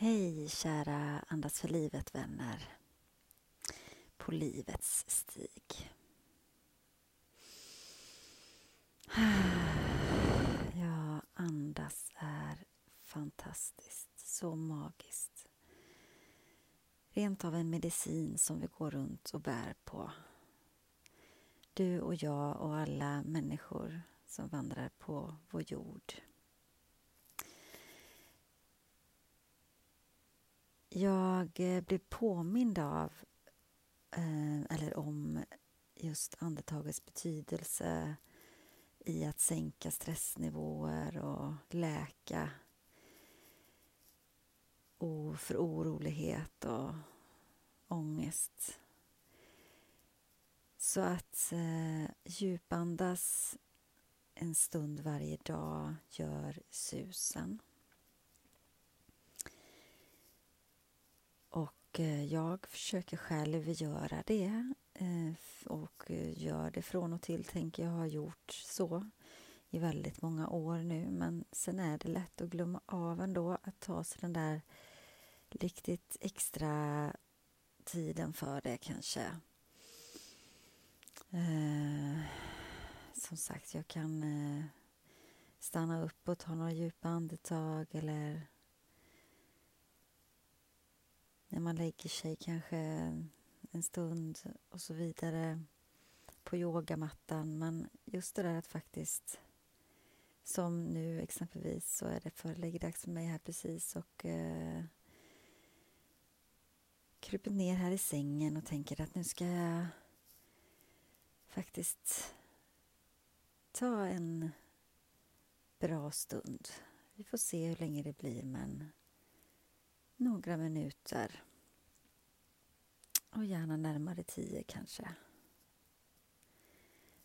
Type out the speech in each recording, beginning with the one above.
Hej kära Andas för livet-vänner på livets stig. Ja, andas är fantastiskt, så magiskt. Rent av en medicin som vi går runt och bär på. Du och jag och alla människor som vandrar på vår jord. Jag eh, blev påmind av, eh, eller om, just andetagets betydelse i att sänka stressnivåer och läka och för orolighet och ångest. Så att eh, djupandas en stund varje dag gör susen. Och eh, Eh, jag försöker själv göra det eh, och eh, gör det från och till, tänker jag, har gjort så i väldigt många år nu. Men sen är det lätt att glömma av ändå att ta sig den där riktigt extra tiden för det kanske. Eh, som sagt, jag kan eh, stanna upp och ta några djupa andetag eller när man lägger sig kanske en stund och så vidare på yogamattan. Men just det där att faktiskt som nu exempelvis så är det föreläggdags för mig här precis och eh, kryper ner här i sängen och tänker att nu ska jag faktiskt ta en bra stund. Vi får se hur länge det blir men några minuter. Och gärna närmare tio kanske.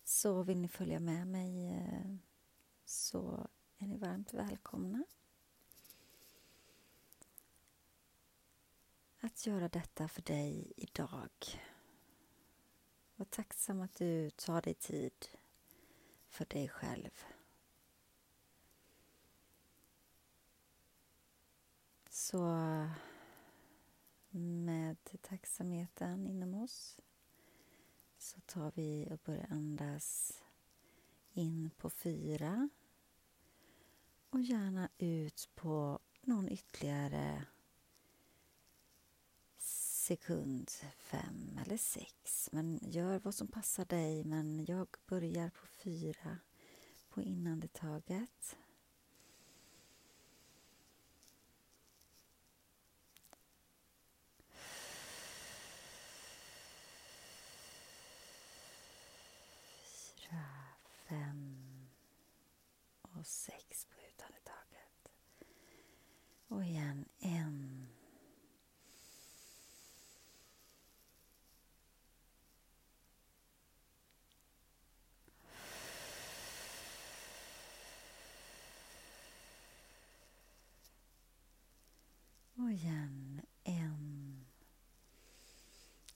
Så vill ni följa med mig eh, så är ni varmt välkomna. Att göra detta för dig idag. Var tacksam att du tar dig tid för dig själv. Så med tacksamheten inom oss så tar vi och börjar andas in på fyra och gärna ut på någon ytterligare sekund, fem eller sex. Men gör vad som passar dig. Men jag börjar på fyra på inandetaget. Fem och sex på utandetaget. Och igen, en Och igen. En,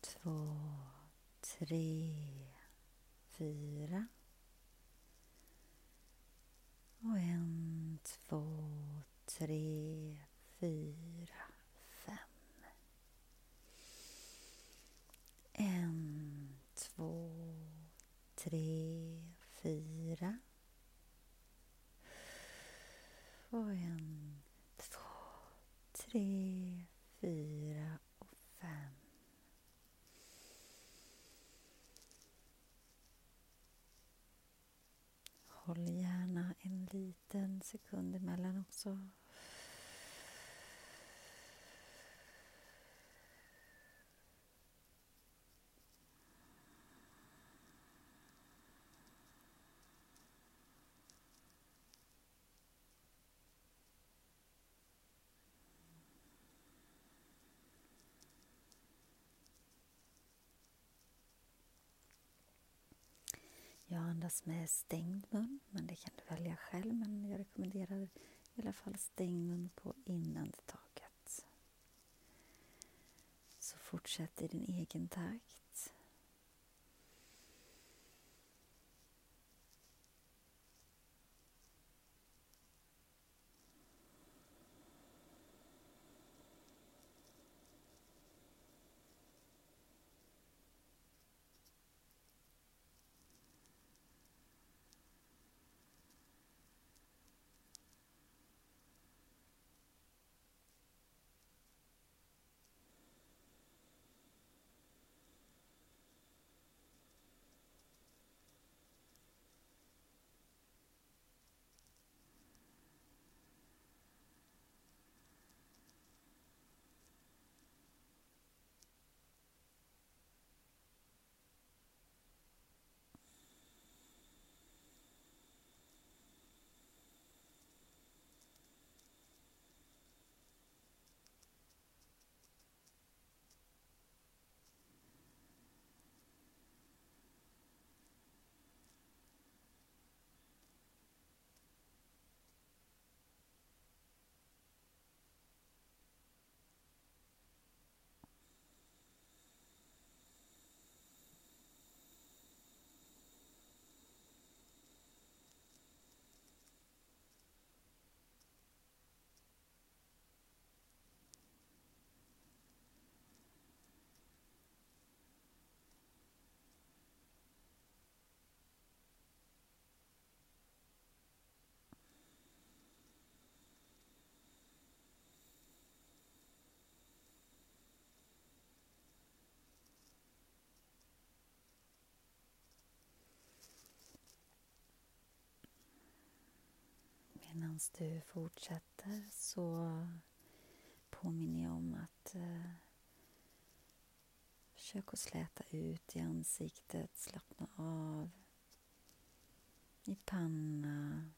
två, tre, fyra. Och en, två, tre, fyra, fem. En, två, tre, fyra. Och en, två, tre, fyra och fem. Håll gärna en liten sekund emellan också. Jag andas med stängd mun, men det kan du välja själv. Men jag rekommenderar i alla fall stängd mun på inandetaget. Så fortsätt i din egen takt. Medan du fortsätter så påminner jag om att eh, försök att släta ut i ansiktet, slappna av i panna,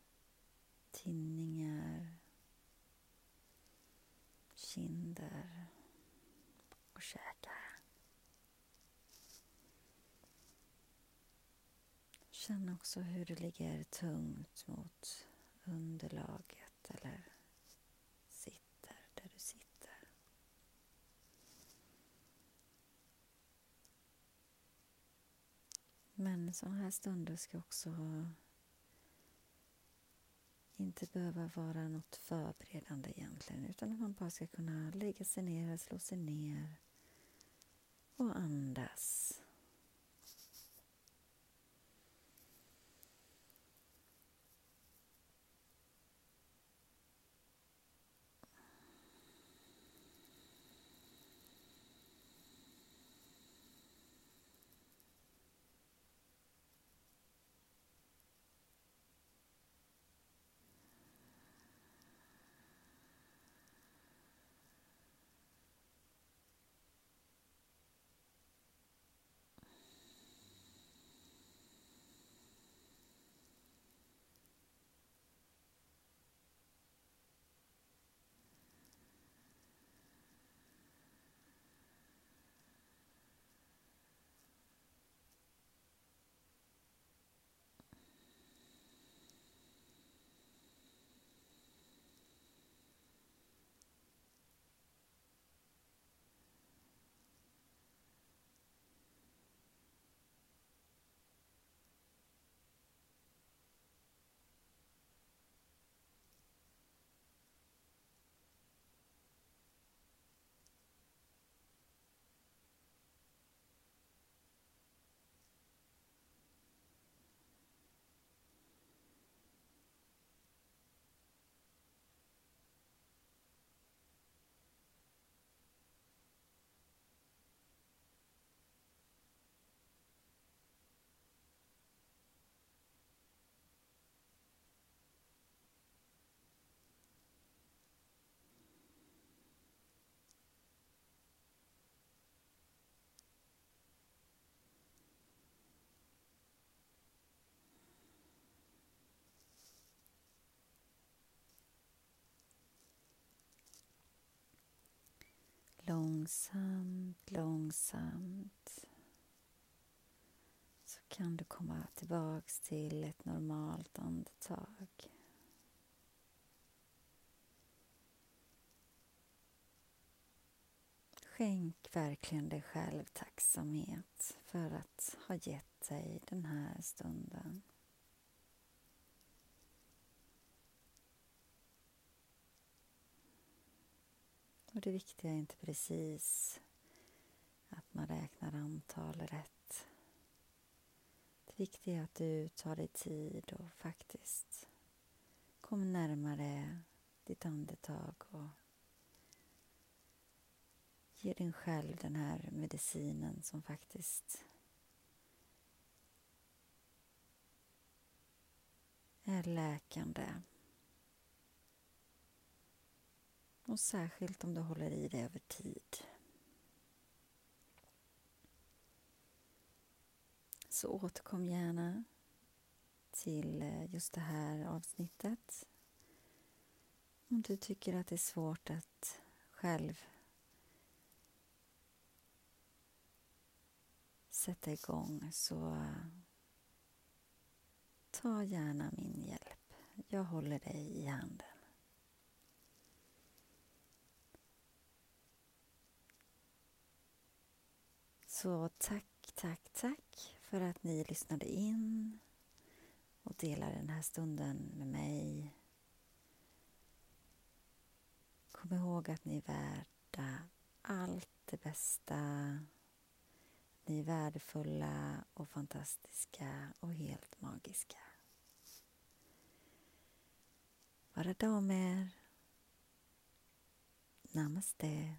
tinningar, kinder och käkar. Känn också hur du ligger tungt mot underlaget eller sitter där du sitter. Men sådana här stunder ska också inte behöva vara något förberedande egentligen utan att man bara ska kunna lägga sig ner, slå sig ner och andas. Långsamt, långsamt så kan du komma tillbaks till ett normalt andetag. Skänk verkligen dig själv tacksamhet för att ha gett dig den här stunden. Och det viktiga är inte precis att man räknar antal rätt. Det viktiga är att du tar dig tid och faktiskt kommer närmare ditt andetag och ger dig själv den här medicinen som faktiskt är läkande. Och särskilt om du håller i det över tid. Så återkom gärna till eh, just det här avsnittet. Om du tycker att det är svårt att själv sätta igång så eh, ta gärna min hjälp. Jag håller dig i handen. Så tack, tack, tack för att ni lyssnade in och delade den här stunden med mig. Kom ihåg att ni är värda allt det bästa. Ni är värdefulla och fantastiska och helt magiska. Var rädda om er. Namaste.